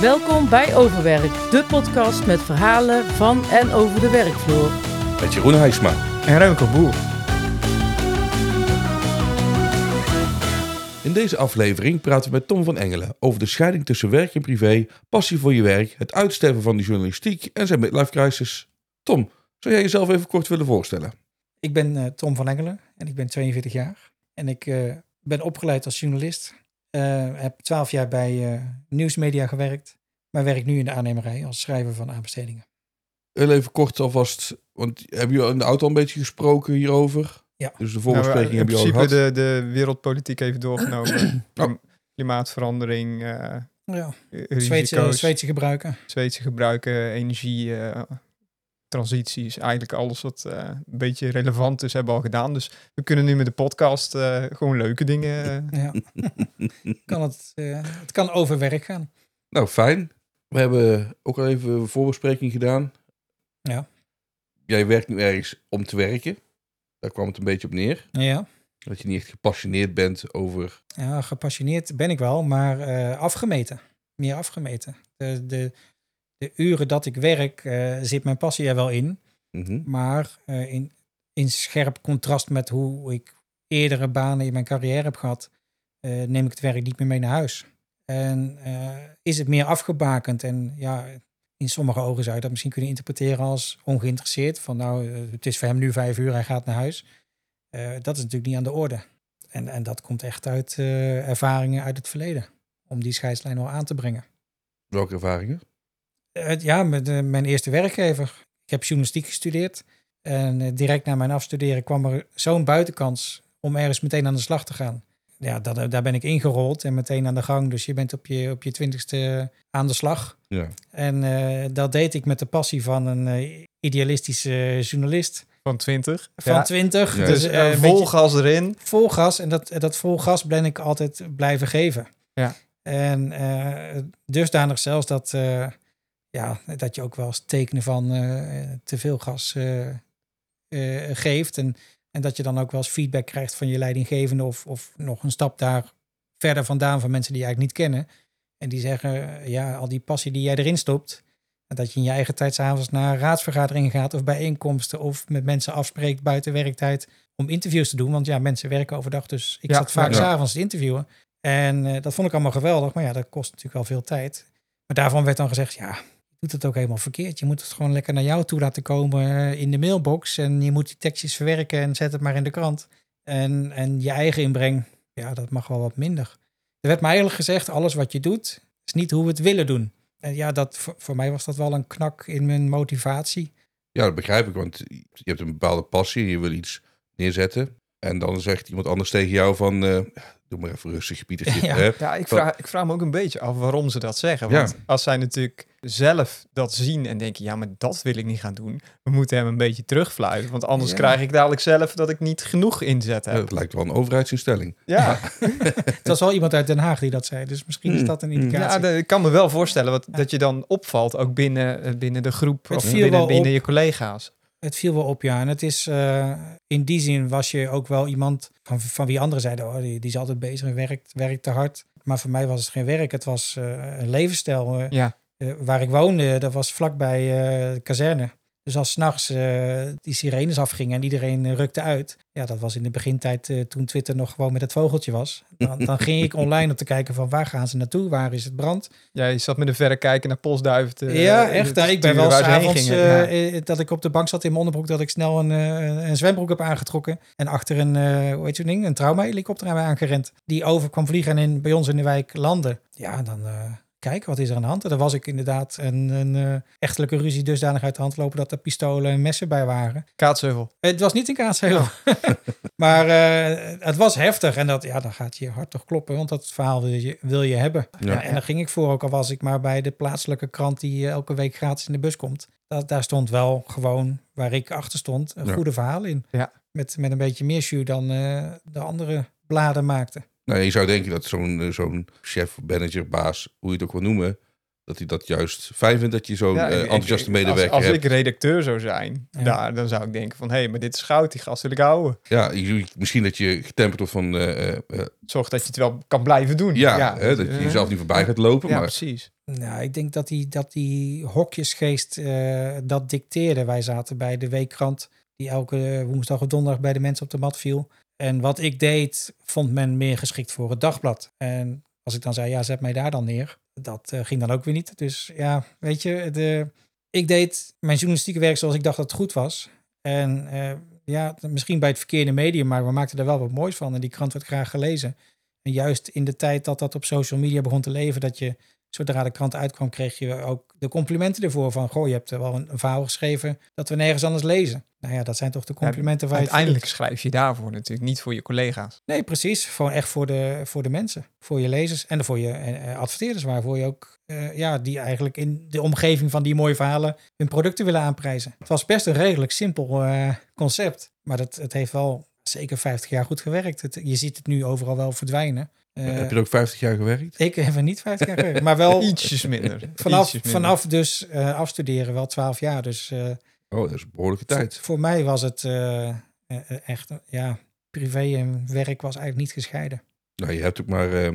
Welkom bij Overwerk, de podcast met verhalen van en over de werkvloer. Met Jeroen Heijsma. En Remco Boer. In deze aflevering praten we met Tom van Engelen over de scheiding tussen werk en privé, passie voor je werk, het uitsterven van de journalistiek en zijn midlife crisis. Tom, zou jij jezelf even kort willen voorstellen? Ik ben eh, Tom van Engelen en ik ben 42 jaar. En ik eh, ben opgeleid als journalist. Eh, heb 12 jaar bij eh, nieuwsmedia gewerkt. Maar werk nu in de aannemerij als schrijver van aanbestedingen. Heel even kort alvast, want heb je in de auto al een beetje gesproken hierover? Ja. Dus de Nou, voorbespreking in heb je al principe gehad? de, de wereldpolitiek even doorgenomen. Klim- Klimaatverandering, eh Ja, risico's, Zweedse, Zweedse gebruiken. Zweedse gebruiken, energie, eh, transities. Eigenlijk alles wat eh, een beetje relevant is, hebben we al gedaan. Dus we kunnen nu met de podcast eh, gewoon leuke dingen... eh, Ja. kan het, eh, het kan over werk gaan. Nou, fijn. We hebben ook al even een voorbespreking gedaan. Ja. Jij werkt nu ergens om te werken. Daar kwam het een beetje op neer. Ja. Dat je niet echt gepassioneerd bent over... ja, gepassioneerd ben ik wel, maar eh, afgemeten. Meer afgemeten. De, de, de uren dat ik werk, eh, zit mijn passie er wel in. Mhm. Maar eh, in, in scherp contrast met hoe ik eerdere banen in mijn carrière heb gehad, eh, neem ik het werk niet meer mee naar huis. En is het meer afgebakend. En ja, in sommige ogen zou je dat misschien kunnen interpreteren als ongeïnteresseerd. Van nou, het is voor hem nu vijf uur, hij gaat naar huis. Dat is natuurlijk niet aan de orde. En, en dat komt echt uit ervaringen uit het verleden. Om die scheidslijn wel aan te brengen. Welke ervaringen? Eh, ja, met eh, mijn eerste werkgever. Ik heb journalistiek gestudeerd. En eh, direct na mijn afstuderen kwam er zo'n buitenkans om ergens meteen aan de slag te gaan. Ja, dat, daar ben ik ingerold en meteen aan de gang. Dus je bent op je, op je twintigste aan de slag. Ja. En eh, dat deed ik met de passie van een eh, idealistische journalist van 20. van Ja. 20. Ja. Dus Dus eh, eh, vol gas erin. vol gas. En dat, dat vol gas ben ik altijd blijven geven. Ja. En eh, dusdanig zelfs dat, eh, ja, dat je ook wel eens tekenen van eh, te veel gas eh, eh, geeft. En, en dat je dan ook wel eens feedback krijgt van je leidinggevende of, of nog een stap daar verder vandaan van mensen die je eigenlijk niet kennen. En die zeggen, ja, al die passie die jij erin stopt. En dat je in je eigen tijd s'avonds naar raadsvergaderingen gaat of bijeenkomsten of met mensen afspreekt buiten werktijd om interviews te doen. Want ja, mensen werken overdag, dus ik Ja, zat vaak ja. s'avonds te interviewen. En dat vond ik allemaal geweldig, maar ja, dat kost natuurlijk wel veel tijd. Maar daarvan werd dan gezegd, ja, doet het ook helemaal verkeerd. Je moet het gewoon lekker naar jou toe laten komen eh, in de mailbox. En je moet die tekstjes verwerken en zet het maar in de krant. En, en je eigen inbreng, ja, dat mag wel wat minder. Er werd mij eigenlijk gezegd, alles wat je doet, is niet hoe we het willen doen. En ja, dat, voor, voor mij was dat wel een knak in mijn motivatie. Ja, dat begrijp ik, want je hebt een bepaalde passie en je wil iets neerzetten. En dan zegt iemand anders tegen jou van, eh, doe maar even rustig, Pietertje. Ja. hè? Ja, ik vraag, ik vraag me ook een beetje af waarom ze dat zeggen. Ja. Want als zij natuurlijk zelf dat zien en denken, ja, maar dat wil ik niet gaan doen. We moeten hem een beetje terugfluiten. Want anders Ja. krijg ik dadelijk zelf dat ik niet genoeg inzet heb. het lijkt wel een overheidsinstelling. Ja, Het was wel iemand uit Den Haag die dat zei, dus misschien is Mm, dat een mm. indicatie. ja ik kan me wel voorstellen wat, dat je dan opvalt, ook binnen, eh, binnen de groep Het of binnen, binnen op. je collega's. Het viel wel op, ja. En het is, eh, in die zin was je ook wel iemand van, van wie anderen zeiden, oh, die, die is altijd bezig en werkt, werkt te hard. Maar voor mij was het geen werk, het was eh, een levensstijl. eh. Ja. Waar ik woonde, dat was vlakbij de kazerne. Dus als s'nachts eh die sirenes afgingen en iedereen eh, rukte uit. Ja, dat was in de begintijd eh, toen Twitter nog gewoon met het vogeltje was. Dan, dan ging ik online om te kijken van waar gaan ze naartoe? Waar is het brand? Ja, je zat met een verre kijken naar postduiven. te- ja, echt. te Nou, ik ben wel s'avonds Ja. dat ik op de bank zat in mijn onderbroek, dat ik snel een, een zwembroek heb aangetrokken. En achter een, hoe heet zo'n ding, een trauma-helikopter aan mij aangerend. Die over kwam vliegen en in, bij ons in de wijk landde. Ja, dan kijken, wat is er aan de hand? En dan was ik inderdaad een, een eh, echtelijke ruzie dusdanig uit de hand lopen dat er pistolen en messen bij waren. Kaatsheuvel. Het was niet een kaatsheuvel. maar eh, het was heftig. En dat, ja, dan gaat je hart toch kloppen, want dat verhaal wil je, wil je hebben. Ja. Ja, en daar ging ik voor, ook al was ik maar bij de plaatselijke krant die eh, elke week gratis in de bus komt. Dat, daar stond wel gewoon, waar ik achter stond, een Ja. goede verhaal in. Ja. Met, met een beetje meer jus dan eh, de andere bladen maakten. Nou, je zou denken dat zo'n eh, zo'n chef, manager, baas, hoe je het ook wil noemen, dat hij dat juist fijn vindt dat je zo'n Ja, eh, enthousiaste als- medewerker Als, hebt. ik redacteur zou zijn, Ja. daar, dan zou ik denken van... hé, hey, maar dit is goud, die gast wil ik houden. Ja, je- misschien dat je getemperd wordt van, eh, eh, eh, Zorg dat je het wel kan blijven doen. ja, hè, dat je jezelf niet voorbij gaat lopen, Ja, maar precies. Nou, ik denk dat die, dat die hokjesgeest eh, dat dicteerde. Wij zaten bij de weekkrant die elke woensdag of donderdag bij de mensen op de mat viel. En wat ik deed, vond men meer geschikt voor het dagblad. En als ik dan zei, ja, zet mij daar dan neer. Dat eh, ging dan ook weer niet. Dus ja, weet je, de, ik deed mijn journalistieke werk zoals ik dacht dat het goed was. En eh, ja, misschien bij het verkeerde medium, maar we maakten er wel wat moois van. En die krant werd graag gelezen. En juist in de tijd dat dat op social media begon te leven, dat je zodra de krant uitkwam, kreeg je ook de complimenten ervoor. Van, goh, je hebt wel een, een verhaal geschreven dat we nergens anders lezen. Nou ja, dat zijn toch de complimenten waar je Uiteindelijk schrijf je daarvoor natuurlijk, niet voor je collega's. Nee, precies. Gewoon echt voor de, voor de mensen. Voor je lezers en voor je eh, adverteerders. Waarvoor je ook, eh, ja, die eigenlijk in de omgeving van die mooie verhalen hun producten willen aanprijzen. Het was best een redelijk simpel eh, concept. Maar het, het heeft wel zeker 50 jaar goed gewerkt. Het, je ziet het nu overal wel verdwijnen. Heb Eh, je er ook 50 jaar gewerkt? ik heb er niet 50 jaar gewerkt, maar wel Ietsjes minder. vanaf, Ietsjes minder. vanaf dus eh, afstuderen wel 12 jaar. Dus eh, Oh, dat is een behoorlijke tijd. voor mij was het echt, ja, privé en werk was eigenlijk niet gescheiden. Nou, je hebt ook maar eh,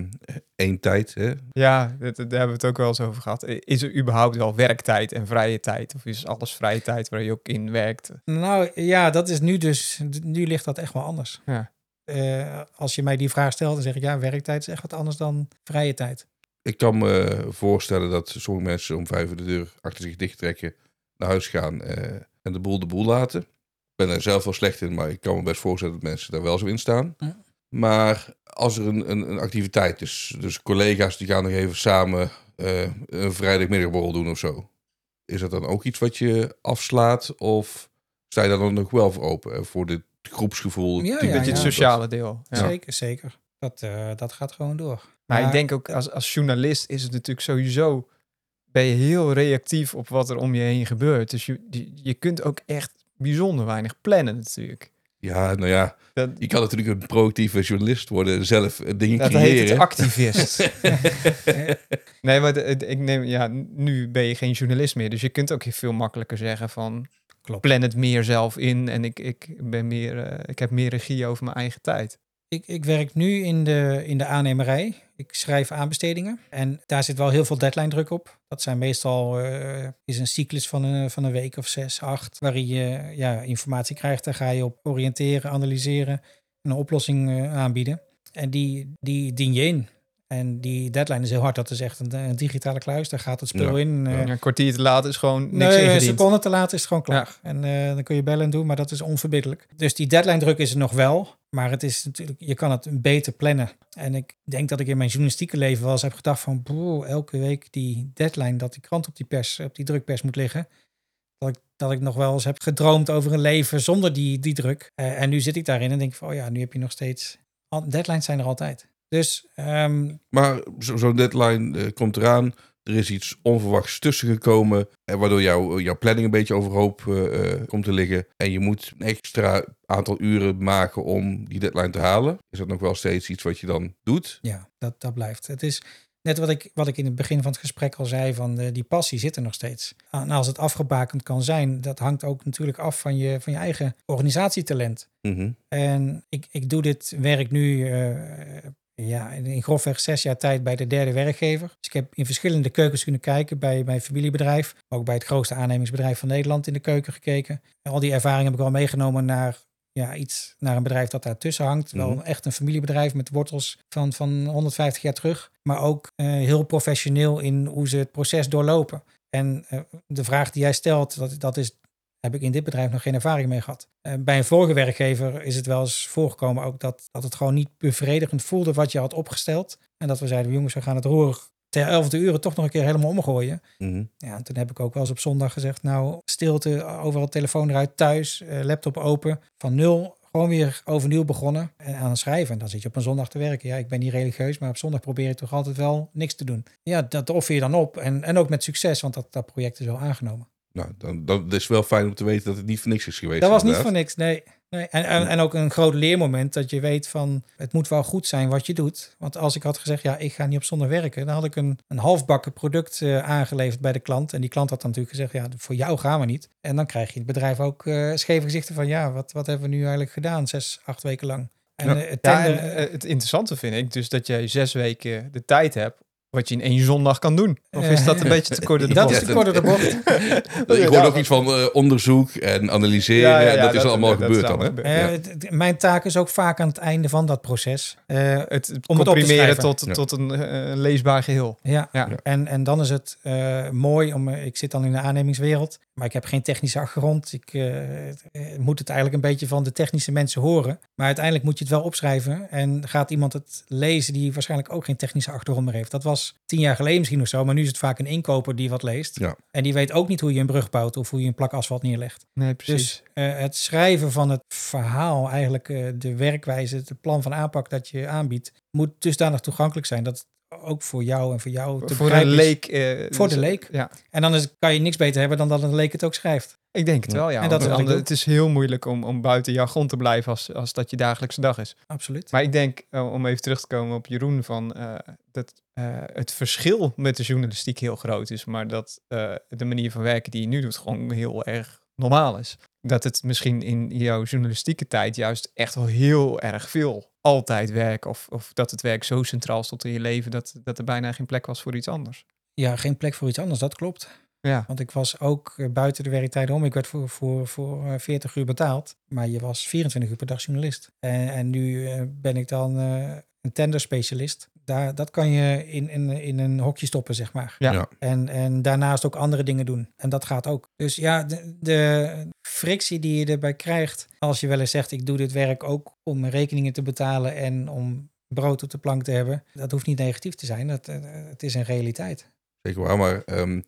één tijd. Hè? Ja, dat, daar hebben we het ook wel eens over gehad. Is er überhaupt wel werktijd en vrije tijd? Of is alles vrije tijd waar je ook in werkt? Nou ja, dat is nu dus, nu ligt dat echt wel anders. Ja. Eh, als je mij die vraag stelt, dan zeg ik ja, werktijd is echt wat anders dan vrije tijd. Ik kan me voorstellen dat sommige mensen om vijf uur de deur achter zich dicht trekken, naar huis gaan eh, en de boel de boel laten. Ik ben er zelf wel slecht in, maar ik kan me best voorstellen dat mensen daar wel zo in staan. Ja. Maar als er een, een, een activiteit is, dus collega's die gaan nog even samen eh, een vrijdagmiddagborrel doen of zo. Is dat dan ook iets wat je afslaat of sta je daar dan nog wel voor open? Voor dit groepsgevoel? Ja, beetje Dit ja. sociale deel. Ja. Zeker, zeker. Dat, eh, dat gaat gewoon door. Maar ik denk ook als, als journalist is het natuurlijk sowieso... ben je heel reactief op wat er om je heen gebeurt. Dus je, je, je kunt ook echt bijzonder weinig plannen natuurlijk. Ja, nou ja, Dat, je kan natuurlijk een proactieve journalist worden en zelf eh, dingen dat creëren. heet het activist. nee, maar de- de- ik neem, ja, nu ben je geen journalist meer. Dus je kunt ook veel makkelijker zeggen van... Klopt. plan het meer zelf in en ik, ik, ben meer, eh, ik heb meer regie over mijn eigen tijd. Ik, ik werk nu in de, in de aannemerij. Ik schrijf aanbestedingen. En daar zit wel heel veel deadline druk op. Dat zijn meestal eh, is een cyclus van een, van een week of zes, acht. Waarin je ja, informatie krijgt. Daar ga je op oriënteren, analyseren. En een oplossing eh, aanbieden. En die, die dien je in. En die deadline is heel hard. Dat is echt een, een digitale kluis. Daar gaat het spul Ja, in. eh, ja. Een kwartier te laat is gewoon niks Nee, een seconde te laat is het gewoon klaar. En eh, dan kun je bellen en doen, maar dat is onverbiddelijk. Dus die deadline druk is er nog wel. Maar het is natuurlijk, je kan het beter plannen. En ik denk dat ik in mijn journalistieke leven wel eens heb gedacht van... Bro, elke week die deadline dat die krant op die, pers, op die drukpers moet liggen. Dat ik, dat ik nog wel eens heb gedroomd over een leven zonder die, die druk. Eh, en nu zit ik daarin en denk ik van... Oh ja, nu heb je nog steeds... Deadlines zijn er altijd. Dus ehm, Maar zo- zo'n deadline eh, komt eraan. Er is iets onverwachts tussen gekomen. En waardoor jouw jouw planning een beetje overhoop eh, eh, komt te liggen. En je moet een extra aantal uren maken om die deadline te halen. Is dat nog wel steeds iets wat je dan doet? Ja, dat, dat blijft. Het is net wat ik, wat ik in het begin van het gesprek al zei, van de, die passie zit er nog steeds. En als het afgebakend kan zijn, dat hangt ook natuurlijk af van je, van je eigen organisatietalent. Mhm. En ik, ik doe dit werk nu eh, ja, in, grofweg zes jaar tijd bij de derde werkgever. Dus ik heb in verschillende keukens kunnen kijken bij mijn familiebedrijf. Ook bij het grootste aannemingsbedrijf van Nederland in de keuken gekeken. En al die ervaring heb ik wel meegenomen naar, ja, iets, naar een bedrijf dat daartussen hangt. Mhm. Wel echt een familiebedrijf met wortels van, van 150 jaar terug. Maar ook eh, heel professioneel in hoe ze het proces doorlopen. En eh, de vraag die jij stelt, dat, dat is heb ik in dit bedrijf nog geen ervaring mee gehad. Eh, bij een vorige werkgever is het wel eens voorgekomen ook dat, dat het gewoon niet bevredigend voelde wat je had opgesteld. En dat we zeiden, jongens, we gaan het roer ter elfde uren toch nog een keer helemaal omgooien. Mhm. Ja, en toen heb ik ook wel eens op zondag gezegd, nou, stilte, overal telefoon eruit, thuis, eh, laptop open, van nul, gewoon weer overnieuw begonnen en aan het schrijven. En dan zit je op een zondag te werken. Ja, ik ben niet religieus, maar op zondag probeer ik toch altijd wel niks te doen. Ja, dat offer je dan op en, en ook met succes, want dat, dat project is wel aangenomen. Nou, dan, dan het is wel fijn om te weten dat het niet voor niks is geweest. Dat was niet voor niks, nee. nee. En, en, en ook een groot leermoment dat je weet van het moet wel goed zijn wat je doet. Want als ik had gezegd, ja, ik ga niet op zondag werken, dan had ik een, een halfbakken product eh, aangeleverd bij de klant. En die klant had dan natuurlijk gezegd, ja, voor jou gaan we niet. En dan krijg je het bedrijf ook eh scheve gezichten van, ja, wat, wat hebben we nu eigenlijk gedaan, zes, acht weken lang. En Ja. eh, het Ja, tender- en het interessante vind ik dus dat jij zes weken de tijd hebt wat je in één zondag kan doen. Of is dat een beetje te kort Dat is te kort de bocht. Ik hoorde Ja, ook iets van eh, onderzoek en analyseren. Ja, ja, ja, dat is allemaal dat gebeurd is dan, hè? Eh, mijn taak is ook vaak aan het einde van dat proces. Eh, Het Om het op te schrijven. tot, Ja. tot een eh, leesbaar geheel. Ja, Ja. En, en dan is het eh, mooi om. Ik zit dan in de aannemingswereld, maar ik heb geen technische achtergrond. Ik moet het eigenlijk een beetje van de technische mensen horen. Maar uiteindelijk moet je het wel opschrijven. En gaat iemand het lezen die waarschijnlijk ook geen technische achtergrond meer heeft. Dat was tien jaar geleden misschien of zo, maar nu is het vaak een inkoper die wat leest. Ja. En die weet ook niet hoe je een brug bouwt of hoe je een plak asfalt neerlegt. Nee, precies. Dus eh, het schrijven van het verhaal, eigenlijk eh, de werkwijze, het plan van aanpak dat je aanbiedt, moet dusdanig toegankelijk zijn dat het ook voor jou en voor jou te voor begrijpen leek. eh, Voor de dus- leek. Ja, En dan is, kan je niks beter hebben dan dat een leek het ook schrijft. Ik denk het wel, ja. En dat is het is heel moeilijk om, om buiten jargon te blijven als, als dat je dagelijkse dag is. Absoluut. Maar ik denk, eh, om even terug te komen op Jeroen, van, eh, dat eh, het verschil met de journalistiek heel groot is, maar dat de manier van werken die je nu doet gewoon heel erg normaal is. Dat het misschien in jouw journalistieke tijd juist echt wel heel erg veel altijd werk, of, of dat het werk zo centraal stond in je leven, dat, dat er bijna geen plek was voor iets anders. Ja, geen plek voor iets anders, dat klopt. Ja, Want ik was ook eh, buiten de werktijden om. Ik werd voor, voor, voor eh, 40 uur betaald. Maar je was 24 uur per dag journalist. En, en nu eh, ben ik dan eh, een tenderspecialist. Daar, dat kan je in, in, in een hokje stoppen, zeg maar. Ja. Ja. En, en daarnaast ook andere dingen doen. En dat gaat ook. Dus ja, de, de frictie die je erbij krijgt als je wel eens zegt... ik doe dit werk ook om mijn rekeningen te betalen... en om brood op de plank te hebben. Dat hoeft niet negatief te zijn. Dat, eh, het is een realiteit. Zeker waar, maar ehm,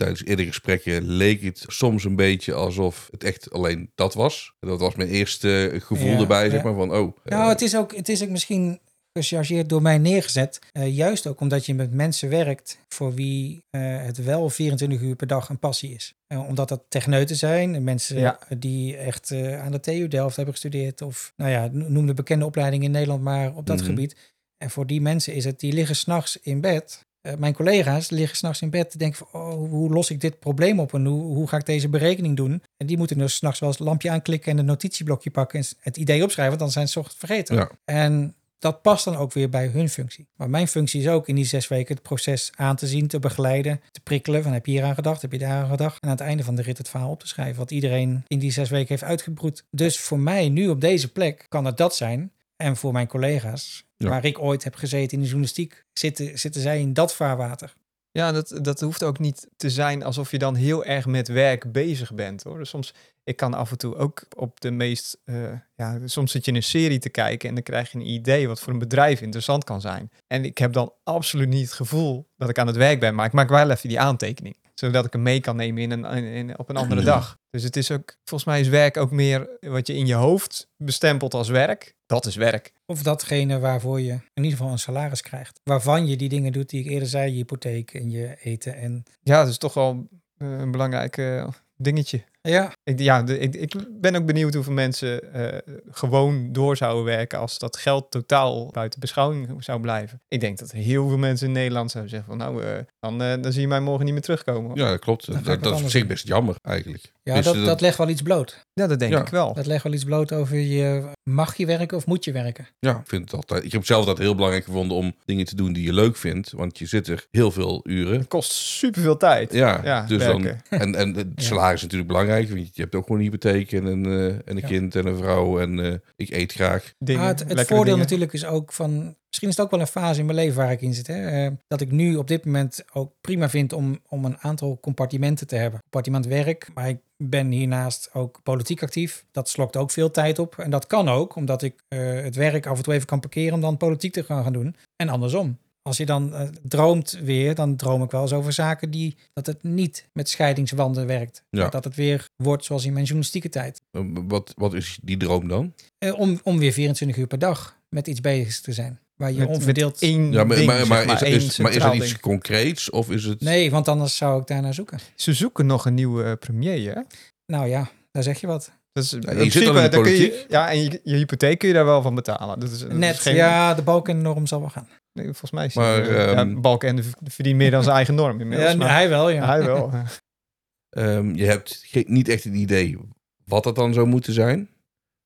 tijdens eerdere gesprekken leek het soms een beetje alsof het echt alleen dat was. Dat was mijn eerste gevoel Ja, erbij, ja. zeg maar, van oh. Nou, het is ook, het is ook misschien gechargeerd door mij neergezet. eh, juist ook omdat je met mensen werkt voor wie eh, het wel 24 uur per dag een passie is. Eh, omdat dat techneuten zijn, mensen Ja. die echt eh, aan de TU Delft hebben gestudeerd. Of nou ja, noem de bekende opleiding in Nederland maar op dat Mhm. gebied. En voor die mensen is het, die liggen s'nachts in bed. Eh, mijn collega's liggen s'nachts in bed te denken van, oh, hoe los ik dit probleem op en hoe, hoe ga ik deze berekening doen? En die moeten dus s'nachts wel eens het lampje aanklikken en een notitieblokje pakken en het idee opschrijven, want dan zijn ze vergeten. Ja. En dat past dan ook weer bij hun functie. Maar mijn functie is ook in die zes weken het proces aan te zien, te begeleiden, te prikkelen. Van heb je hier aan gedacht, heb je daar aan gedacht? En aan het einde van de rit het verhaal op te schrijven. Wat iedereen in die zes weken heeft uitgebroed. Dus voor mij nu op deze plek kan het dat zijn. En voor mijn collega's, Ja. waar ik ooit heb gezeten in de journalistiek, zitten, zitten zij in dat vaarwater. Ja, dat, dat hoeft ook niet te zijn alsof je dan heel erg met werk bezig bent hoor. Dus soms, ik kan af en toe ook op de meest, eh, ja, soms zit je een serie te kijken en dan krijg je een idee wat voor een bedrijf interessant kan zijn. En ik heb dan absoluut niet het gevoel dat ik aan het werk ben, maar ik maak wel even die aantekening. Zodat ik hem mee kan nemen in een, in, in- op een andere dag. Dus het is ook, volgens mij is werk ook meer wat je in je hoofd bestempelt als werk. Dat is werk. Of datgene waarvoor je in ieder geval een salaris krijgt. Waarvan je die dingen doet die ik eerder zei, je hypotheek en je eten. En Ja, dat is toch wel eh, een belangrijk eh, dingetje. ja, Ik, ja, de, ik, ik ben ook benieuwd hoeveel mensen eh, gewoon door zouden werken als dat geld totaal buiten beschouwing zou blijven. Ik denk dat heel veel mensen in Nederland zouden zeggen van nou, eh, dan, dan zie je mij morgen niet meer terugkomen. ja, dat klopt. Dat, dat is op zich best jammer, eigenlijk. Ja Dus, dat, dat legt wel iets bloot. Ja, dat denk Ja. ik wel. Dat legt wel iets bloot over je, mag je werken of moet je werken? Ja, ik vind het altijd. Ik heb zelf dat heel belangrijk gevonden om dingen te doen die je leuk vindt. Want je zit er heel veel uren. Het kost superveel tijd. Ja, Ja, dus dan, en, en het Ja. salaris is natuurlijk belangrijk. Want je hebt ook gewoon een hypotheek en een, eh, en een Ja. kind en een vrouw. En eh, ik eet graag. Dingen, Ah, het het voordeel dingen. natuurlijk is ook van. Misschien is het ook wel een fase in mijn leven waar ik in zit. Hè? eh, dat ik nu op dit moment ook prima vind om, om een aantal compartimenten te hebben. Compartiment werk, maar ik ben hiernaast ook politiek actief. Dat slokt ook veel tijd op. En dat kan ook, omdat ik eh, het werk af en toe even kan parkeren om dan politiek te gaan, gaan doen. En andersom. Als je dan eh, droomt weer, dan droom ik wel eens over zaken die dat het niet met scheidingswanden werkt. Ja. Dat het weer wordt zoals in mijn journalistieke tijd. Wat, wat is die droom dan? Om, om weer 24 uur per dag met iets bezig te zijn. Waar je Met- met onverdeeld... één Ja, maar, ding, maar, zeg maar, maar, is, één is, maar er iets ding. concreets? Of is het. Nee, want anders zou ik daar naar zoeken. Ze zoeken nog een nieuwe eh, premier, hè? Nou ja, daar zeg je wat. Dat is, in je zit principe, al in de daar kun je- politiek. ja, en je, je hypotheek kun je daar wel van betalen. Dat is, dat is Net, geen- ja, de balk en de norm zal wel gaan. Nee, volgens mij is Maar, maar, ja, ehm, Balken verdient meer dan zijn eigen norm inmiddels. Ja, maar hij wel, ja. hij wel. ehm, je hebt niet echt een idee wat dat dan zou moeten zijn.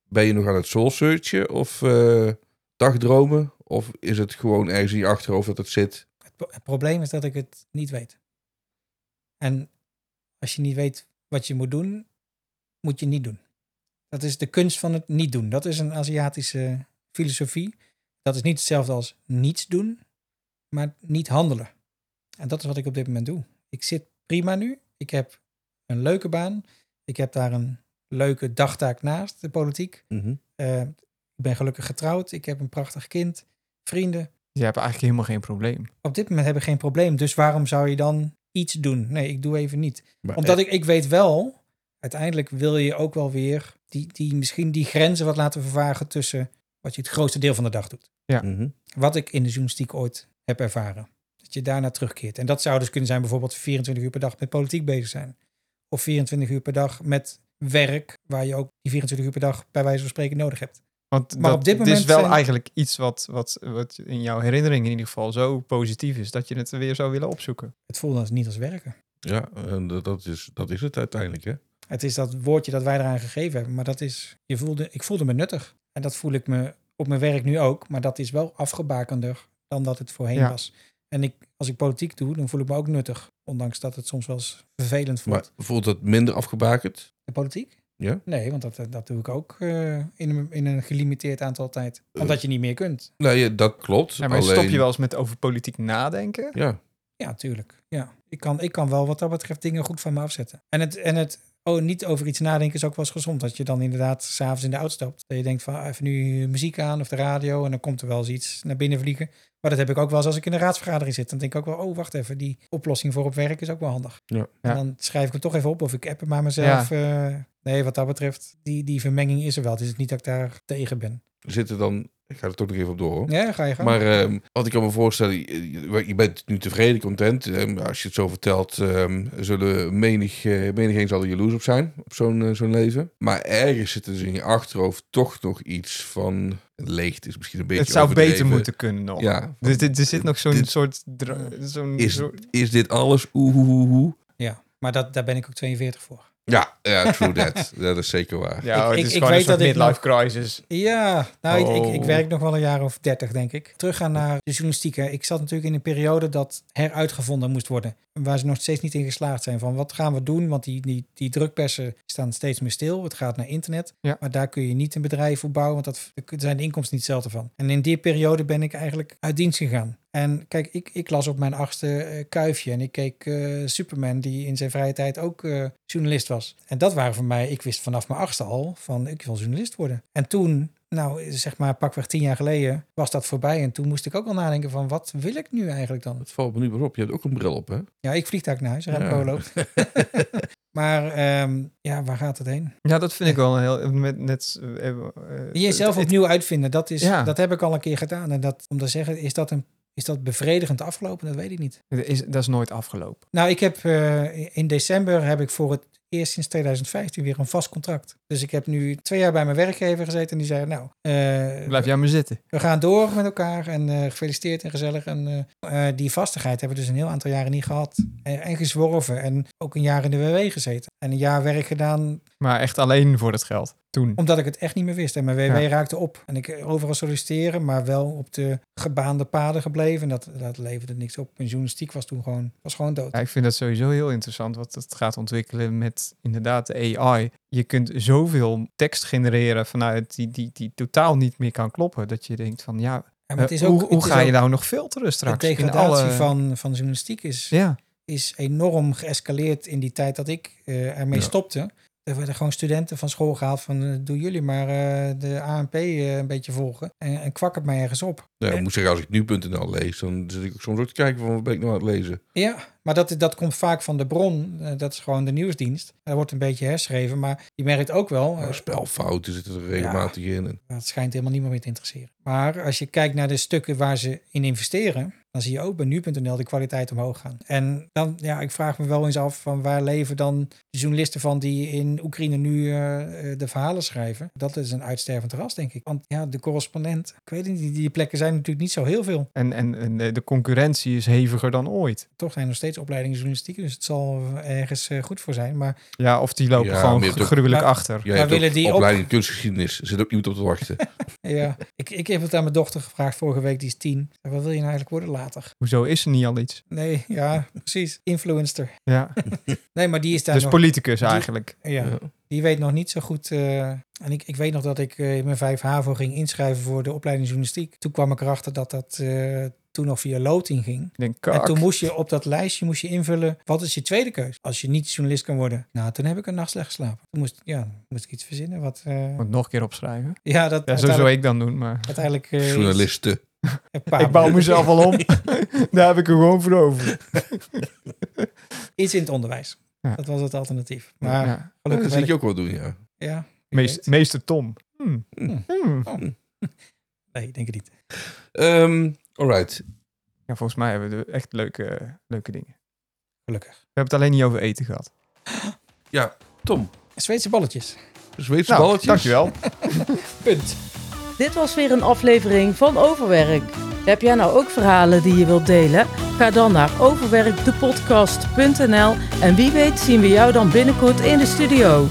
Ben je nog aan het soul searchen of eh, dagdromen? Of is het gewoon ergens in je achterhoofd dat het zit? pro- het probleem is dat ik het niet weet. En als je niet weet wat je moet doen, moet je niet doen. Dat is de kunst van het niet doen. Dat is een Aziatische filosofie. Dat is niet hetzelfde als niets doen, maar niet handelen. En dat is wat ik op dit moment doe. Ik zit prima nu. Ik heb een leuke baan. Ik heb daar een leuke dagtaak naast, de politiek. Mhm. Eh, ik ben gelukkig getrouwd. Ik heb een prachtig kind, vrienden. Je hebt eigenlijk helemaal geen probleem. Op dit moment heb ik geen probleem. Dus waarom zou je dan iets doen? Nee, ik doe even niet. Maar, Omdat ik, ik weet wel, uiteindelijk wil je ook wel weer die, die, misschien die grenzen wat laten vervagen tussen wat je het grootste deel van de dag doet. mhm. Wat ik in de journalistiek ooit heb ervaren. Dat je daarna terugkeert. En dat zou dus kunnen zijn bijvoorbeeld 24 uur per dag met politiek bezig zijn. Of 24 uur per dag met werk, waar je ook die 24 uur per dag bij wijze van spreken nodig hebt. Want Maar dat, op dit het is moment wel zijn- eigenlijk iets wat, wat, wat in jouw herinnering in ieder geval zo positief is, dat je het weer zou willen opzoeken. Het voelde als niet als werken. Ja, en dat- dat is, dat is het uiteindelijk, hè? Het is dat woordje dat wij eraan gegeven hebben. Maar dat is, je voelde, ik voelde me nuttig. En dat voel ik me op mijn werk nu ook. Maar dat is wel afgebakender dan dat het voorheen Ja. was. En ik, als ik politiek doe, dan voel ik me ook nuttig. Ondanks dat het soms wel eens vervelend voelt. Maar voelt dat minder afgebakend? De politiek? Ja? Nee, want dat, dat doe ik ook eh, in, een, in een gelimiteerd aantal tijd. Omdat je niet meer kunt. Nee, dat klopt. Ja, maar Alleen, stop je wel eens met over politiek nadenken? Ja, Ja, tuurlijk. Ja. Ik, kan, ik kan wel wat dat betreft dingen goed van me afzetten. En het, en het oh, niet over iets nadenken is ook wel eens gezond. Dat je dan inderdaad s'avonds in de auto stapt. Dat je denkt van ah, even nu muziek aan of de radio. En dan komt er wel eens iets naar binnen vliegen. Maar dat heb ik ook wel eens als ik in een raadsvergadering zit. Dan denk ik ook wel, oh wacht even, die oplossing voor op werk is ook wel handig. Ja. En dan schrijf ik het toch even op of ik app het maar mezelf. eh, nee, wat dat betreft, die, die vermenging is er wel. Het is niet dat ik daar tegen ben. zitten dan... Ik ga er toch nog even op door, hoor. Ja, ga je gaan. Maar ehm, wat ik kan me voorstellen, je, je bent nu tevreden, content. Ehm, als je het zo vertelt, ehm, zullen menig, eh menigeen zal er jaloers op zijn, op zo'n eh, zo'n leven. Maar ergens zit er dus in je achterhoofd toch nog iets van... Leegte is misschien een beetje Het zou beter moeten kunnen nog. Ja, Dus er zit nog zo'n soort... is, soort- is dit alles oeh, oeh, oeh, oeh? Ja, maar dat, daar ben ik ook 42 voor. Ja, ja, true that. dat is zeker waar. ja, Ik- het ik- is ik gewoon weet een soort dat ik midlife crisis. Ja, nou, ik, ik, ik Oh. werk nog wel een jaar of dertig, denk ik. Teruggaan naar de journalistiek. Hè. Ik zat natuurlijk in een periode dat heruitgevonden moest worden. Waar ze nog steeds niet in geslaagd zijn. Van wat gaan we doen? Want die, die, die drukpersen staan steeds meer stil. Het gaat naar internet. Ja. Maar daar kun je niet een bedrijf voor bouwen. Want dat, daar zijn de inkomsten niet hetzelfde van. En in die periode ben ik eigenlijk uit dienst gegaan. En kijk, ik, ik las op mijn achtste eh, kuifje. En ik keek eh, Superman, die in zijn vrije tijd ook eh, journalist was. En dat waren voor mij, ik wist vanaf mijn achtste al van ik wil journalist worden. En toen, nou zeg maar pakweg tien jaar geleden, was dat voorbij. En toen moest ik ook al nadenken van wat wil ik nu eigenlijk dan? Het valt me nu wel op. Je hebt ook een bril op, hè? Ja, ik vlieg daar naar huis, Remco Ja. loopt. maar ehm, ja, waar gaat het heen? Ja, dat vind ik wel een heel... Met, net, eh, eh, Jezelf het- opnieuw uitvinden, dat, is, Ja. dat heb ik al een keer gedaan. En dat, om te zeggen, is dat, een, is dat bevredigend afgelopen? Dat weet ik niet. is, dat is nooit afgelopen. Nou, ik heb eh, in december heb ik voor het eerst sinds 2015 weer een vast contract. Dus ik heb nu twee jaar bij mijn werkgever gezeten en die zei, nou, eh, Blijf jij maar zitten. we gaan door met elkaar en eh, gefeliciteerd en gezellig. En eh, die vastigheid hebben we dus een heel aantal jaren niet gehad. En, en gezworven en ook een jaar in de WW gezeten. En een jaar werk gedaan Maar echt alleen voor het geld. Toen. omdat ik het echt niet meer wist. En mijn WW Ja. raakte op. En ik overal solliciteren, maar wel op de gebaande paden gebleven. En dat, dat leverde niks op. Mijn journalistiek was toen gewoon, was gewoon dood. Ja, ik vind dat sowieso heel interessant wat het gaat ontwikkelen met inderdaad de AI. Je kunt zoveel tekst genereren vanuit die, die, die totaal niet meer kan kloppen. Dat je denkt van ja, het is eh, ook, hoe, hoe het is ga je nou nog filteren De straks? in degradatie alle... van, van journalistiek is, Ja, is enorm geëscaleerd in die tijd dat ik eh, ermee stopte. Er werden gewoon studenten van school gehaald van eh, doen jullie maar eh, de ANP eh, een beetje volgen. En, en kwak het mij ergens op. Ja, ik moet zeggen, als ik nu.nl lees, dan zit ik soms ook te kijken van wat ben ik nou aan het lezen. Ja, maar dat, dat komt vaak van de bron. Dat is gewoon de nieuwsdienst. Er wordt een beetje herschreven, maar je merkt ook wel... Nou, spelfouten zitten er regelmatig in. En, Dat schijnt helemaal niemand meer te interesseren. Maar als je kijkt naar de stukken waar ze in investeren, dan zie je ook bij nu.nl de kwaliteit omhoog gaan. En dan, ja, ik vraag me wel eens af van waar leven dan de journalisten van die in Oekraïne nu eh, eh, de verhalen schrijven. Dat is een uitstervend ras, denk ik. Want ja, de correspondent, ik weet niet, die plekken zijn natuurlijk niet zo heel veel. en, en, en de de concurrentie is heviger dan ooit. Toch zijn er nog steeds opleidingen journalistiek, dus het zal ergens eh, goed voor zijn. Maar Ja, of die lopen Ja, gewoon ook- gruwelijk Maar- achter. hebt willen die ook- opleiding kunstgeschiedenis. Er zit ook iemand op te wachten. ja, ik, ik heb het aan mijn dochter gevraagd vorige week, die is tien. Wat wil je nou eigenlijk worden later. Hoezo is er niet al iets? Nee, ja, precies. Influencer. Ja, Nee, maar die is daar dus nog... politicus eigenlijk. Ja, Ja. die weet nog niet zo goed. eh, en ik, ik weet nog dat ik eh, in mijn 5 HAVO ging inschrijven voor de opleiding journalistiek. Toen kwam ik erachter dat dat eh, toen nog via loting ging. Denk, En toen moest je op dat lijstje moest je invullen, wat is je tweede keus? Als je niet journalist kan worden. Nou, toen heb ik een nacht slecht geslapen. Toen moest, ja, moest ik iets verzinnen. Wat, eh, Moet nog een keer opschrijven. ja, dat Ja, zo zou ik dan doen, maar... uiteindelijk eh, is Journalisten. Ik bouw mezelf al om. Daar heb ik er gewoon voor over. Iets in het onderwijs. Ja. Dat was het alternatief. Maar Ja. Ja, gelukkig dat zie ik ook wel doen, ja. Ja, Meest, meester Tom. Hmm. Hmm. Hmm. Nee, ik denk het niet. Ehm alright. Ja, volgens mij hebben we echt leuke, leuke dingen. Gelukkig. We hebben het alleen niet over eten gehad. Tom, Zweedse balletjes. Zweedse Nou, balletjes. dankjewel. Punt. Dit was weer een aflevering van Overwerk. Heb jij nou ook verhalen die je wilt delen? Ga dan naar overwerkdepodcast.nl en wie weet zien we jou dan binnenkort in de studio.